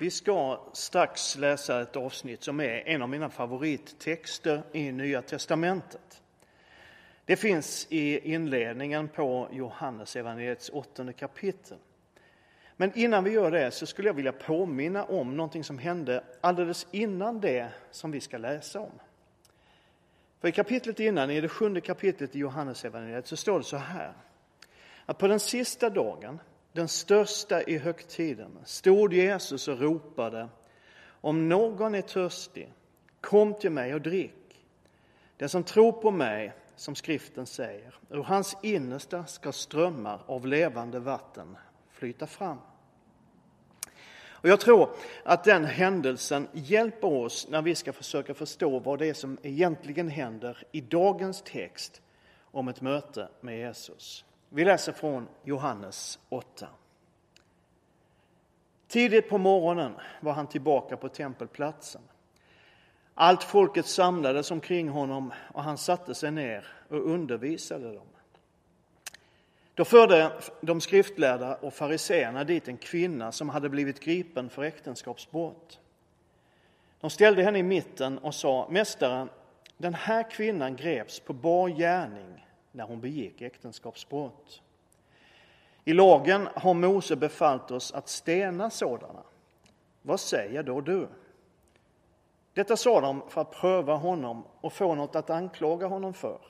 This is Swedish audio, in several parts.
Vi ska strax läsa ett avsnitt som är en av mina favorittexter i Nya testamentet. Det finns i inledningen på Johannes evangeliets åttonde kapitel. Men innan vi gör det så skulle jag vilja påminna om någonting som hände alldeles innan det som vi ska läsa om. För i kapitlet innan, i det sjunde kapitlet i Johannes evangeliet så står det så här. Att på den sista dagen den största i högtiden, stod Jesus och ropade Om någon är törstig, kom till mig och drick. Den som tror på mig, som skriften säger, ur hans innersta ska strömmar av levande vatten flyta fram. Och jag tror att den händelsen hjälper oss när vi ska försöka förstå vad det är som egentligen händer i dagens text om ett möte med Jesus. Vi läser från Johannes 8. Tidigt på morgonen var han tillbaka på tempelplatsen. Allt folket samlades omkring honom och han satte sig ner och undervisade dem. Då förde de skriftlärda och fariseerna dit en kvinna som hade blivit gripen för äktenskapsbrott. De ställde henne i mitten och sa, Mästaren, den här kvinnan greps på bar gärning när hon begick äktenskapsbrott. I lagen har Mose befallt oss att stena sådana. Vad säger då du? Detta sa de för att pröva honom och få något att anklaga honom för.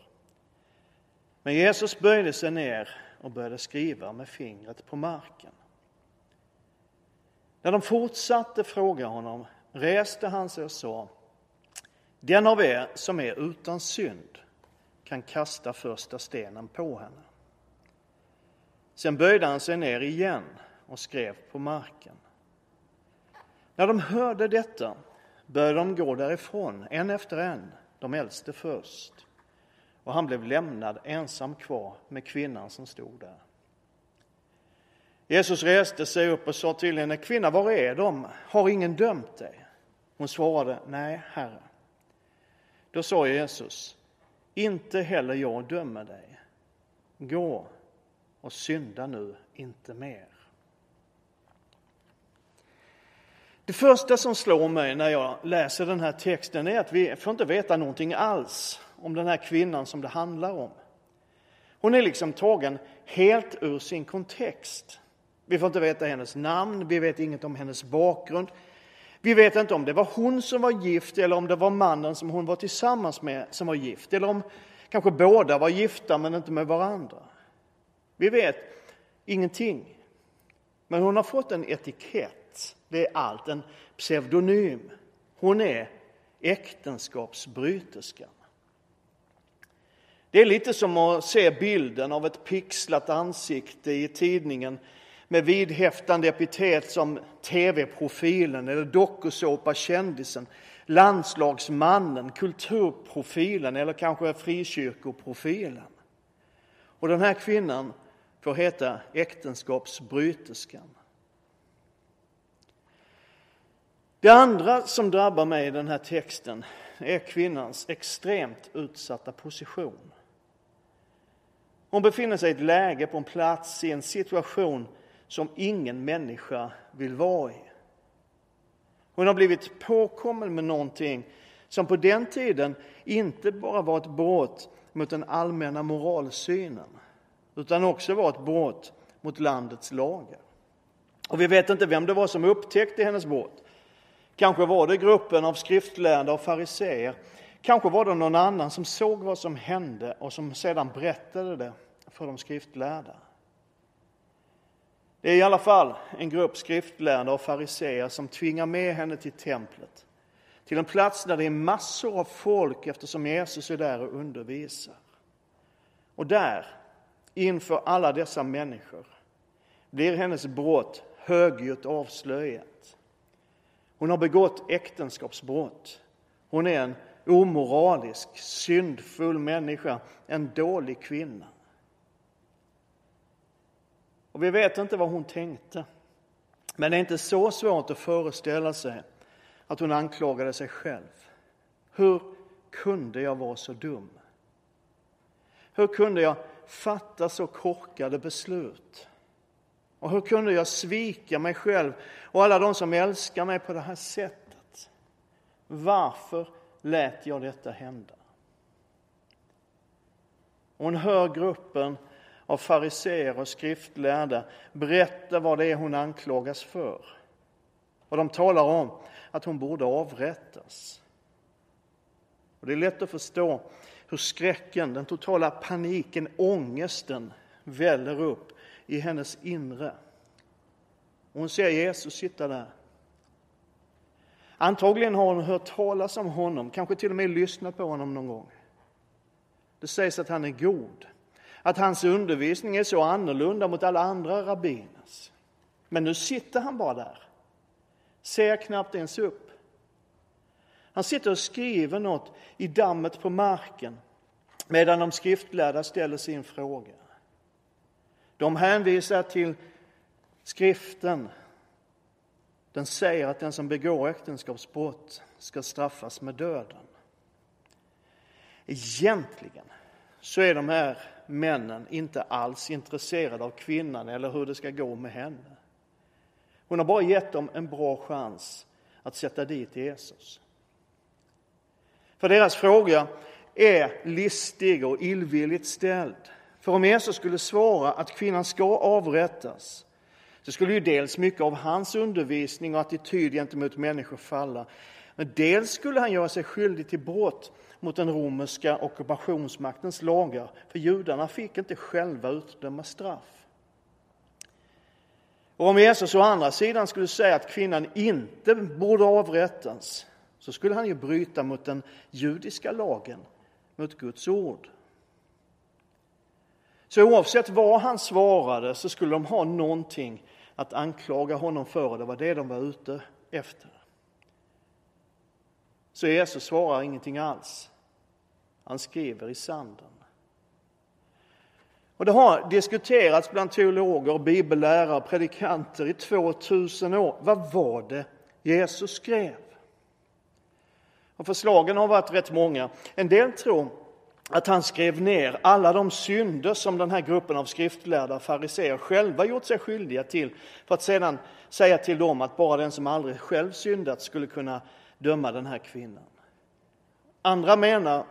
Men Jesus böjde sig ner och började skriva med fingret på marken. När de fortsatte fråga honom reste han sig och sa Den av er som är utan synd kan kasta första stenen på henne. Sen böjde han sig ner igen och skrev på marken. När de hörde detta började de gå därifrån, en efter en, de äldste först. Och han blev lämnad ensam kvar med kvinnan som stod där. Jesus reste sig upp och sa till henne, kvinna, var är de? Har ingen dömt dig? Hon svarade, nej, Herre. Då sa Jesus, inte heller jag dömer dig. Gå och synda nu inte mer. Det första som slår mig när jag läser den här texten är att vi får inte veta någonting alls om den här kvinnan som det handlar om. Hon är liksom tagen helt ur sin kontext. Vi får inte veta hennes namn, vi vet inget om hennes bakgrund. Vi vet inte om det var hon som var gift eller om det var mannen som hon var tillsammans med som var gift. Eller om kanske båda var gifta men inte med varandra. Vi vet ingenting. Men hon har fått en etikett. Det är allt, en pseudonym. Hon är äktenskapsbryterskan. Det är lite som att se bilden av ett pixlat ansikte i tidningen med vidhäftande epitet som TV-profilen eller dokusåpa-kändisen, landslagsmannen, kulturprofilen eller kanske frikyrkoprofilen. Och den här kvinnan får heta äktenskapsbryterskan. Det andra som drabbar mig i den här texten är kvinnans extremt utsatta position. Hon befinner sig i ett läge, på en plats, i en situation som ingen människa vill vara i. Hon har blivit påkommen med någonting som på den tiden inte bara var ett brott mot den allmänna moralsynen utan också var ett brott mot landets lagar. Och vi vet inte vem det var som upptäckte hennes brott. Kanske var det gruppen av skriftlärda och fariseer. Kanske var det någon annan som såg vad som hände och som sedan berättade det för de skriftlärda. Det är i alla fall en grupp skriftlärda och fariseer som tvingar med henne till templet. Till en plats där det är massor av folk eftersom Jesus är där och undervisar. Och där, inför alla dessa människor, blir hennes brott högljutt avslöjat. Hon har begått äktenskapsbrott. Hon är en omoralisk, syndfull människa, en dålig kvinna. Och vi vet inte vad hon tänkte. Men det är inte så svårt att föreställa sig att hon anklagade sig själv. Hur kunde jag vara så dum? Hur kunde jag fatta så korkade beslut? Och hur kunde jag svika mig själv och alla de som älskar mig på det här sättet? Varför lät jag detta hända? Och hon hör gruppen av fariseer och skriftlärda berätta vad det är hon anklagas för. Och de talar om att hon borde avrättas. Och det är lätt att förstå hur skräcken, den totala paniken, ångesten väller upp i hennes inre. Och hon ser Jesus sitta där. Antagligen har hon hört talas om honom, kanske till och med lyssnat på honom någon gång. Det sägs att han är god, att hans undervisning är så annorlunda mot alla andra rabbiners. Men nu sitter han bara där, ser knappt ens upp. Han sitter och skriver något i dammet på marken medan de skriftlärda ställer sin fråga. De hänvisar till skriften. Den säger att den som begår äktenskapsbrott ska straffas med döden. Egentligen så är de här männen inte alls intresserade av kvinnan eller hur det ska gå med henne. Hon har bara gett dem en bra chans att sätta dit Jesus. För deras fråga är listig och illvilligt ställd. För om Jesus skulle svara att kvinnan ska avrättas så skulle ju dels mycket av hans undervisning och attityd gentemot människor falla. Men dels skulle han göra sig skyldig till brott mot den romerska ockupationsmaktens lagar, för judarna fick inte själva utdöma straff. Och om Jesus å andra sidan skulle säga att kvinnan inte borde avrättas, så skulle han ju bryta mot den judiska lagen, mot Guds ord. Så oavsett vad han svarade så skulle de ha någonting att anklaga honom för, det var det de var ute efter. Så Jesus svarar ingenting alls. Han skriver i sanden. Och det har diskuterats bland teologer, bibellärare och predikanter i 2000 år. Vad var det Jesus skrev? Och förslagen har varit rätt många. En del tror att han skrev ner alla de synder som den här gruppen av skriftlärda fariseer själva gjort sig skyldiga till för att sedan säga till dem att bara den som aldrig själv syndat skulle kunna döma den här kvinnan. Andra menar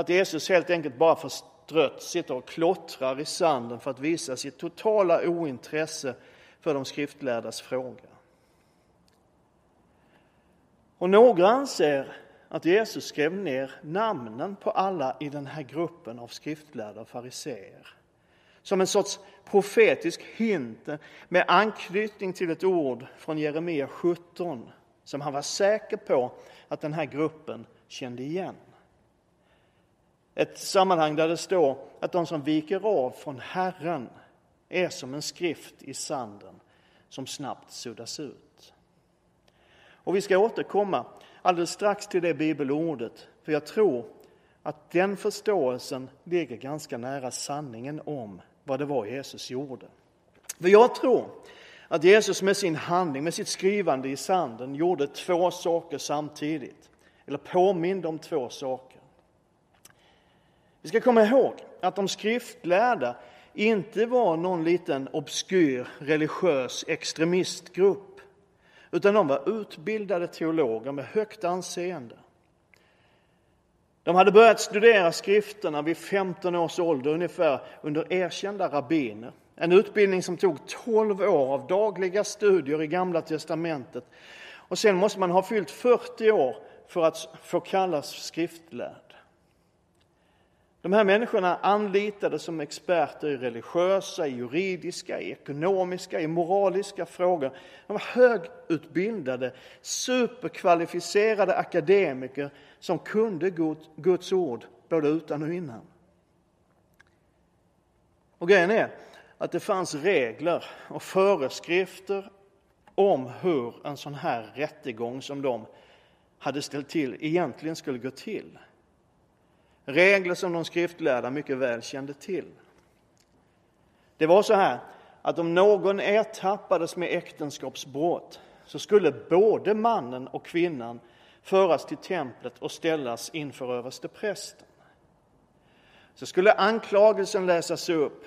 att Jesus helt enkelt bara förstrött sitter och klottrar i sanden för att visa sitt totala ointresse för de skriftlärdas fråga. Och några anser att Jesus skrev ner namnen på alla i den här gruppen av skriftlärda fariseer. Som en sorts profetisk hint med anknytning till ett ord från Jeremia 17 som han var säker på att den här gruppen kände igen. Ett sammanhang där det står att de som viker av från Herren är som en skrift i sanden som snabbt suddas ut. Och vi ska återkomma alldeles strax till det bibelordet, för jag tror att den förståelsen ligger ganska nära sanningen om vad det var Jesus gjorde. För jag tror att Jesus med sin handling, med sitt skrivande i sanden, gjorde två saker samtidigt, eller påminde om två saker. Vi ska komma ihåg att de skriftlärda inte var någon liten obskyr religiös extremistgrupp utan de var utbildade teologer med högt anseende. De hade börjat studera skrifterna vid 15 års ålder ungefär under erkända rabbiner. En utbildning som tog 12 år av dagliga studier i Gamla testamentet. Och sen måste man ha fyllt 40 år för att få kallas skriftlärd. De här människorna anlitades som experter i religiösa, i juridiska, i ekonomiska, i moraliska frågor. De var högutbildade, superkvalificerade akademiker som kunde Guds ord både utan och innan. Och grejen är att det fanns regler och föreskrifter om hur en sån här rättegång som de hade ställt till egentligen skulle gå till. Regler som de skriftlärda mycket väl kände till. Det var så här att om någon ertappades med äktenskapsbrott så skulle både mannen och kvinnan föras till templet och ställas inför översteprästen. Så skulle anklagelsen läsas upp.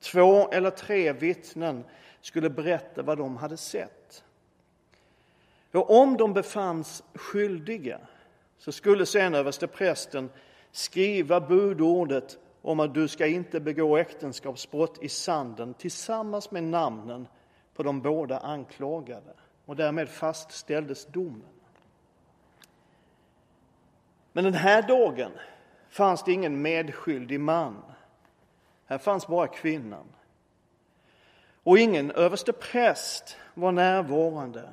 Två eller tre vittnen skulle berätta vad de hade sett. Och om de befanns skyldiga så skulle sen översteprästen skriva budordet om att du ska inte begå äktenskapsbrott i sanden tillsammans med namnen på de båda anklagade. Och därmed fastställdes domen. Men den här dagen fanns det ingen medskyldig man. Här fanns bara kvinnan. Och ingen överste präst var närvarande.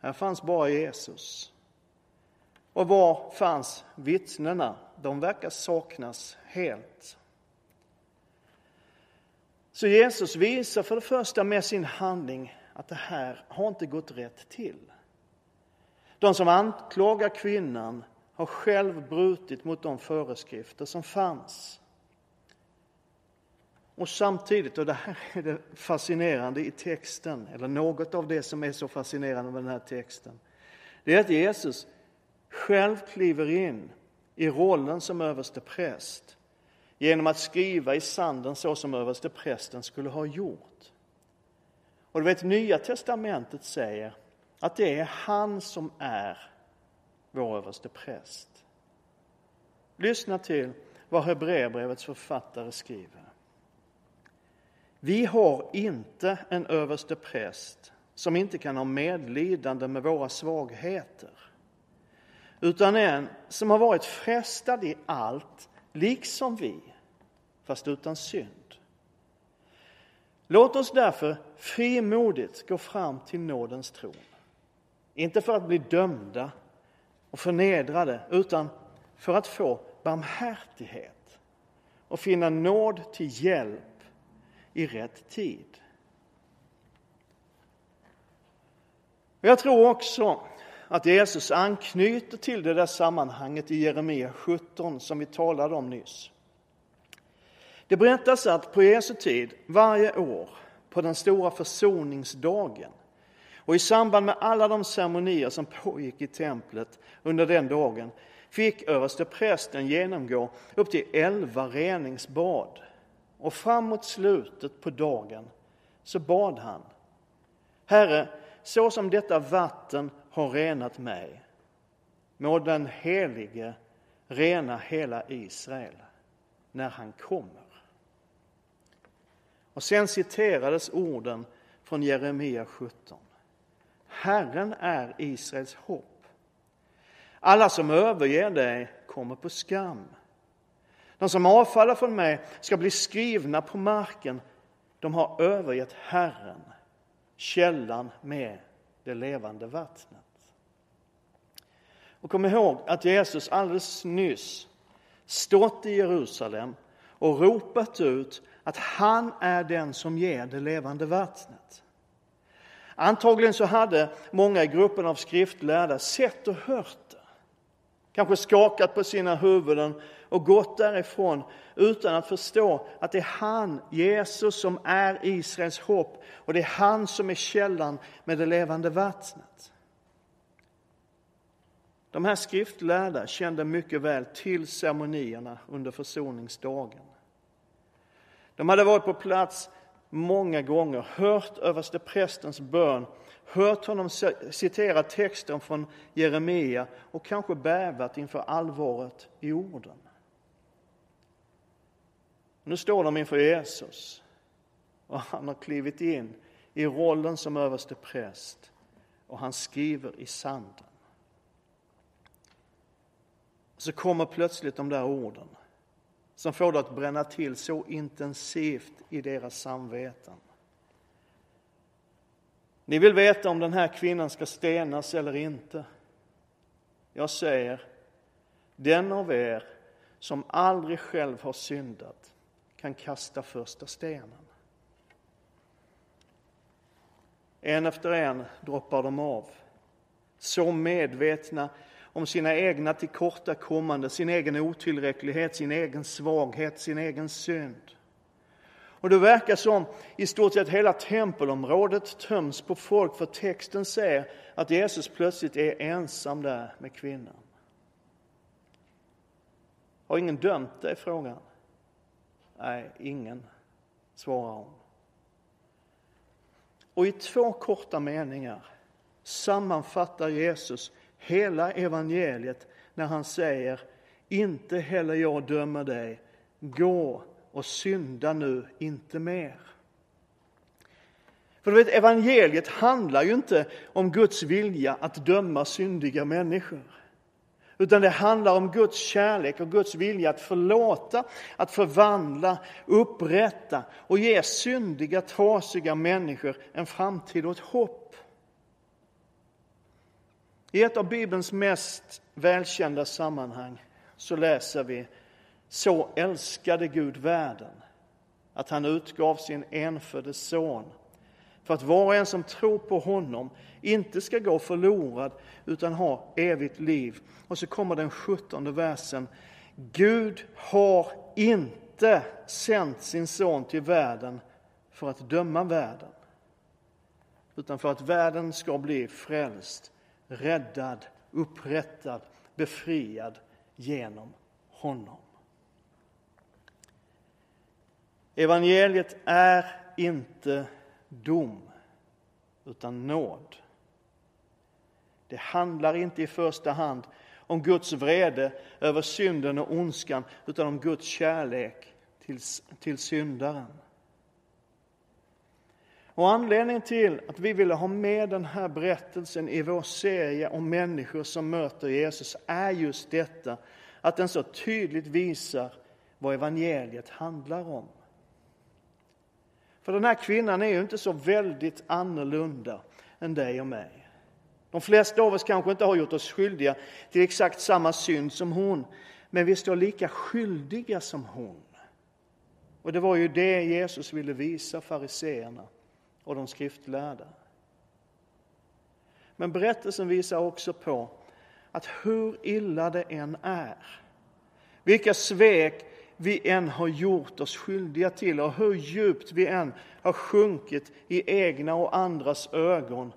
Här fanns bara Jesus. Och var fanns vittnena? De verkar saknas helt. Så Jesus visar för det första med sin handling att det här har inte gått rätt till. De som anklagar kvinnan har själv brutit mot de föreskrifter som fanns. Och samtidigt, och det här är det fascinerande i texten, eller något av det som är så fascinerande med den här texten, det är att Jesus själv kliver in i rollen som överste präst genom att skriva i sanden så som överste prästen skulle ha gjort. Och du vet, Nya testamentet säger att det är han som är vår överste präst. Lyssna till vad Hebreerbrevets författare skriver. Vi har inte en överste präst som inte kan ha medlidande med våra svagheter utan en som har varit frestad i allt, liksom vi, fast utan synd. Låt oss därför frimodigt gå fram till nådens tron. Inte för att bli dömda och förnedrade, utan för att få barmhärtighet och finna nåd till hjälp i rätt tid. Jag tror också att Jesus anknyter till det där sammanhanget i Jeremia 17 som vi talade om nyss. Det berättas att på Jesu tid, varje år, på den stora försoningsdagen och i samband med alla de ceremonier som pågick i templet under den dagen fick översteprästen genomgå upp till elva reningsbad. Och framåt slutet på dagen så bad han. Herre, så som detta vatten har renat mig, må den helige rena hela Israel när han kommer. Och sen citerades orden från Jeremia 17. Herren är Israels hopp. Alla som överger dig kommer på skam. De som avfaller från mig ska bli skrivna på marken. De har övergett Herren, källan med det levande vattnet. Och kom ihåg att Jesus alldeles nyss stått i Jerusalem och ropat ut att han är den som ger det levande vattnet. Antagligen så hade många i gruppen av skriftlärda sett och hört. Kanske skakat på sina huvuden och gått därifrån utan att förstå att det är han, Jesus, som är Israels hopp och det är han som är källan med det levande vattnet. De här skriftlärda kände mycket väl till ceremonierna under försoningsdagen. De hade varit på plats många gånger, hört översteprästens bön, hört honom citera texten från Jeremia och kanske bävat inför allvaret i orden. Nu står de inför Jesus och han har klivit in i rollen som överste präst och han skriver i sanden. Så kommer plötsligt de där orden som får det att bränna till så intensivt i deras samveten. Ni vill veta om den här kvinnan ska stenas eller inte. Jag säger, den av er som aldrig själv har syndat kan kasta första stenen. En efter en droppar de av. Så medvetna om sina egna tillkortakommanden, sin egen otillräcklighet, sin egen svaghet, sin egen synd. Och det verkar som i stort sett hela tempelområdet töms på folk för texten säger att Jesus plötsligt är ensam där med kvinnan. Har ingen dömt dig? frågan. Nej, ingen, svarar hon. Och i två korta meningar sammanfattar Jesus hela evangeliet när han säger inte heller jag dömer dig, gå och synda nu inte mer. För du vet, evangeliet handlar ju inte om Guds vilja att döma syndiga människor. Utan det handlar om Guds kärlek och Guds vilja att förlåta, att förvandla, upprätta och ge syndiga, trasiga människor en framtid och ett hopp. I ett av Bibelns mest välkända sammanhang så läser vi så älskade Gud världen att han utgav sin enfödde son för att var och en som tror på honom inte ska gå förlorad utan ha evigt liv. Och så kommer den sjuttonde versen. Gud har inte sänt sin son till världen för att döma världen utan för att världen ska bli frälst, räddad, upprättad, befriad genom honom. Evangeliet är inte dom, utan nåd. Det handlar inte i första hand om Guds vrede över synden och ondskan, utan om Guds kärlek till, till syndaren. Och anledningen till att vi ville ha med den här berättelsen i vår serie om människor som möter Jesus är just detta, att den så tydligt visar vad evangeliet handlar om. För den här kvinnan är ju inte så väldigt annorlunda än dig och mig. De flesta av oss kanske inte har gjort oss skyldiga till exakt samma synd som hon, men vi står lika skyldiga som hon. Och det var ju det Jesus ville visa fariseerna och de skriftlärda. Men berättelsen visar också på att hur illa det än är, vilka svek vi än har gjort oss skyldiga till och hur djupt vi än har sjunkit i egna och andras ögon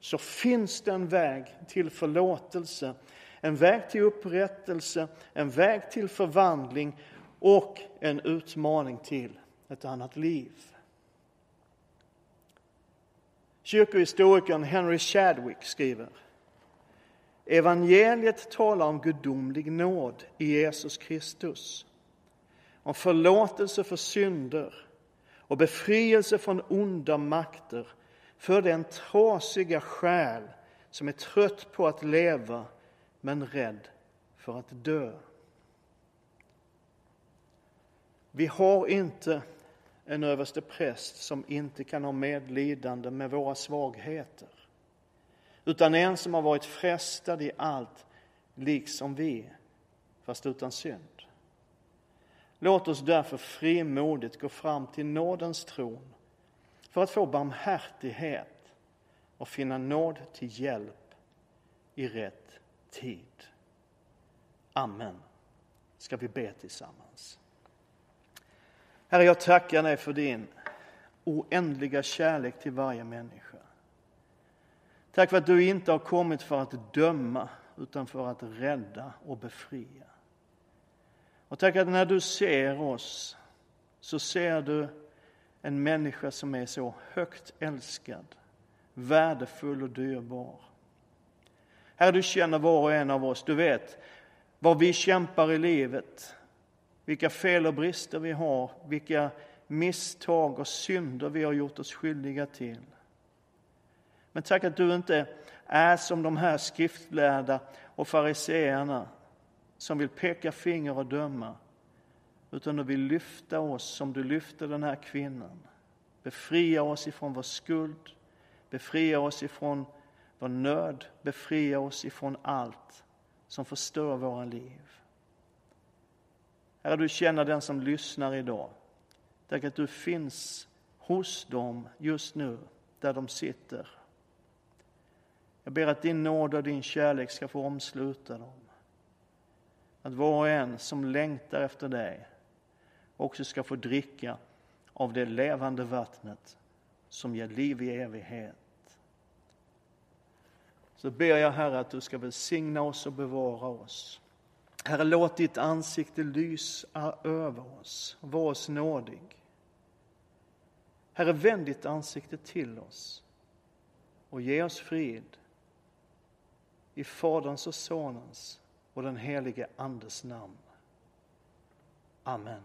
så finns det en väg till förlåtelse, en väg till upprättelse, en väg till förvandling och en utmaning till ett annat liv. Kyrkohistorikern Henry Chadwick skriver Evangeliet talar om gudomlig nåd i Jesus Kristus om förlåtelse för synder och befrielse från onda makter för den trasiga själ som är trött på att leva men rädd för att dö. Vi har inte en överste präst som inte kan ha medlidande med våra svagheter utan en som har varit frestad i allt, liksom vi, fast utan synd. Låt oss därför frimodigt gå fram till nådens tron för att få barmhärtighet och finna nåd till hjälp i rätt tid. Amen. Ska vi be tillsammans. Herre, jag tackar dig för din oändliga kärlek till varje människa. Tack för att du inte har kommit för att döma utan för att rädda och befria. Och tack att när du ser oss så ser du en människa som är så högt älskad, värdefull och dyrbar. Herre, du känner var och en av oss. Du vet vad vi kämpar i livet, vilka fel och brister vi har, vilka misstag och synder vi har gjort oss skyldiga till. Men tack att du inte är som de här skriftlärda och fariseerna som vill peka finger och döma, utan du vill lyfta oss som du lyfte den här kvinnan. Befria oss ifrån vår skuld, befria oss ifrån vår nöd, befria oss ifrån allt som förstör våra liv. Herre, du känner den som lyssnar idag. Tack att du finns hos dem just nu, där de sitter. Jag ber att din nåd och din kärlek ska få omsluta dem. Att var och en som längtar efter dig också ska få dricka av det levande vattnet som ger liv i evighet. Så ber jag Herre att du ska välsigna oss och bevara oss. Herre, låt ditt ansikte lysa över oss, var oss nådig. Herre, vänd ditt ansikte till oss och ge oss frid. I Faderns och Sonens och den helige Andes namn. Amen.